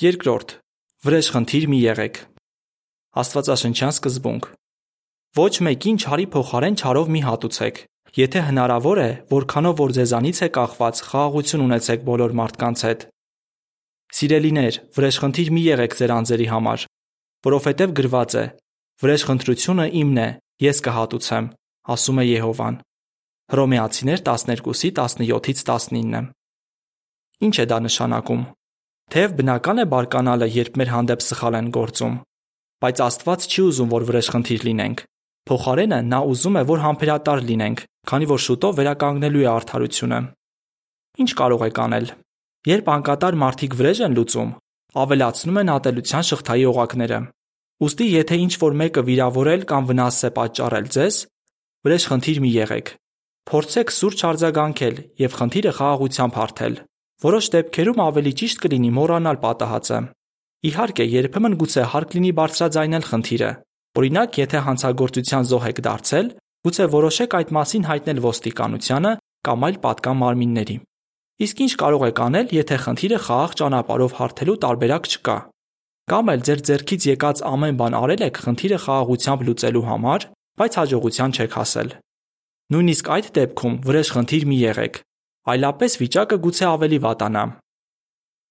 Երկրորդ. վրեժխնդիր մի եղեք։ Աստվածաշնչյան սկզբունք։ Ոչ մեկին չարի փոխարեն չարով մի հատուցեք։ Եթե հնարավոր է, որքանով որ ձեզանից է կախված, խաղաղություն ունեցեք բոլոր մարդկանց հետ։ Սիրելիներ, վրեժխնդիր մի եղեք ձեր անձերի համար, որովհետև գրված է. Վրեժխնդրությունը իմն է, ես կհատուցեմ, ասում է Եհովան։ Հռոմեացիներ 12-ի 17-ից 19։ Ինչ է դա նշանակում։ Թեև բնական է բարկանալը, երբ մեր հանդեպ սխալ են գործում, բայց Աստված չի ուզում, որ վրեժխնդիր լինենք։ Փոխարենը նա ուզում է, որ համբերատար լինենք, քանի որ շուտով վերականգնելու է արդարությունը։ Ինչ կարող եք անել։ Երբ անկատար մարդիկ վրեժ են լուծում, ավելացնում են ատելության շղթայի օղակները։ Ոստի եթե ինչ որ մեկը վիրավորել կամ վնաս է պատճառել ձեզ, վրեժխնդիր մի եղեք։ Փորձեք սուրճ արձագանքել եւ խնդիրը խաղաղությամբ հարթել։ Որոշ դեպքերում ավելի ճիշտ կլինի մոռանալ պատահածը։ Իհարկե, երբեմն գուցե հարկ լինի բարձրաձայնել խնդիրը։ Օրինակ, եթե հանցագործության զոհ եք դարձել, գուցե որոշեք այդ մասին հայտնել ոստիկանությանը կամ այլ պատկան մարմինների։ Իսկ ինչ կարող եք անել, եթե խնդիրը խաղաղ ճանապարհով հարթելու տարբերակ չկա։ Կամ էլ ձեր ձեռքից եկած ամեն բան արել եք խնդիրը խաղաղությամբ լուծելու համար, բայց հաջողության չեք հասել։ Նույնիսկ այդ դեպքում վրեժխնդիր մի եղեք, այլապես վիճակը գուցե ավելի վատանա։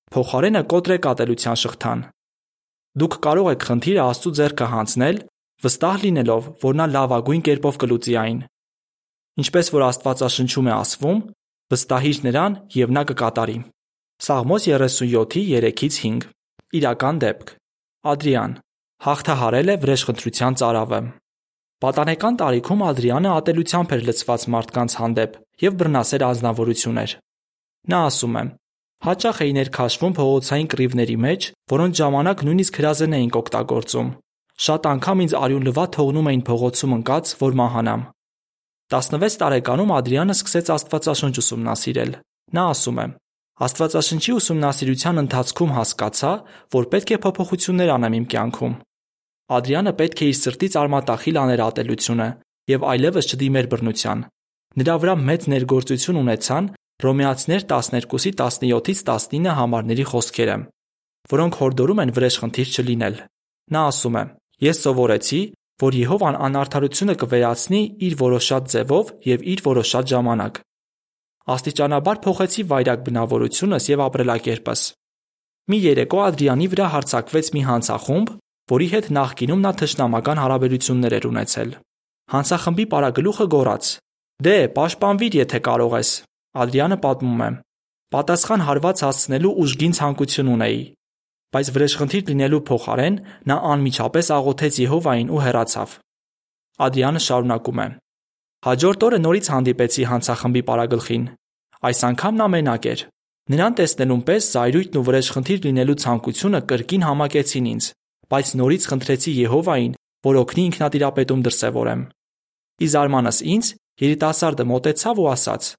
Փոխարենը կոտրեք ատելության շղթան։ Դուք կարող եք խնդիրը Աստծո ձեռքը հանձնել, վստահ լինելով, որ նա լավագույն կերպով կլուծի այն։ Ինչպես որ Աստվածաշնչում է ասվում, վստահիր նրան եւ նա կկատարի։ Սաղմոս 37-ի 3-ից 5։ Իրական դեպք։ Ադրիան հաղթահարել է վրեժխնդրության ծարավը։ Պատանեկան տարիքում Ադրիանը ատելությամբ էր լցված մարդկանց հանդեպ եւ բռնասեր ազնվորություն էր։ Նա ասում է. Հաճախ էի ներքաշվում փողոցային կռիվների մեջ, որոնց ժամանակ նույնիսկ հրազեն էինք օգտագործում։ Շատ անգամ ինձ արյունլվա թողնում էին փողոցում ընկած, որ մահանամ։ 16 տարեկանում Ադրիանը սկսեց Աստվածաշունչ ուսումնասիրել։ Նա ասում է. Աստվածաշնչի ուսումնասիրության ընթացքում հասկացա, որ պետք է փոփոխություններ անեմ իմ կյանքում։ Ադրիանը պետք է իր սրտից արմատախիլ աներ ատելությունը եւ այլևս չդիմեր բռնության։ Նրա վրա մեծ ներգործություն ունեցան Հռոմեացիներ 12-ի 17-ից 19 համարների խոսքերը, որոնք հորդորում են վրեժխնդիր չլինել։ Նա ասում է. Ես սովորեցի, որ Եհովան անարդարությունը կվերացնի իր որոշած ձևով եւ իր որոշած ժամանակ։ Աստիճանաբար փոխեցի վայրակ բնավորությունս եւ ապրելակերպս։ Մի երեկո Ադրիանի վրա հարցակվեց մի հանցախումբ, որի հետ նախկինում նա թշնամական հարաբերություններ էր ունեցել։ Հանցախմբի պարագլուխը գոռաց. «Դե, պաշտպանվիր, եթե կարող ես»։ Ադրիանը պատմում է. Պատասխան հարված հասցնելու ուժգին ցանկություն ունեի, բայց վրեժխնդիր լինելու փոխարեն նա անմիջապես աղոթեց Եհովային ու հեռացավ։ Ադրիանը շարունակում է. Հաջորդ օրը նորից հանդիպեցի հանցախմբի պարագլխին։ Այս անգամ նա մենակ էր։ Նրան տեսնելուն պես զայրույթն ու վրեժխնդիր լինելու ցանկությունը կրկին համակեցին ինձ, բայց նորից խնդրեցի Եհովային, որ օգնի ինքնատիրապետում դրսևորեմ։ Ի զարմանս ինձ երիտասարդը մոտեցավ ու ասաց.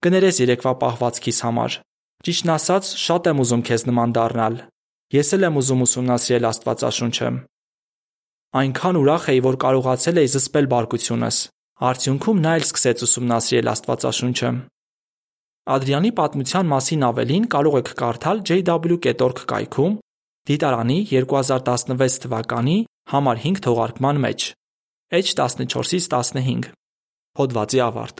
Կներես երեկվա պահվածքիս համար։ Ճիշտն ասած, շատ եմ ուզում քեզ նման դառնալ։ Ես էլ եմ ուզում ուսումնասիրել Աստվածաշունչը։ Այնքան ուրախ էի, որ կարողացել էի զսպել բարկությունս։ Արդյունքում նա էլ սկսեց ուսումնասիրել Աստվածաշունչը։ Ադրիանի պատմության մասին ավելին կարող եք կարդալ jw.org կայքում դիտարանի 2016 թվականի համար 5 թողարկման մեջ։ H14-ից 15 հոդվացի ավարտ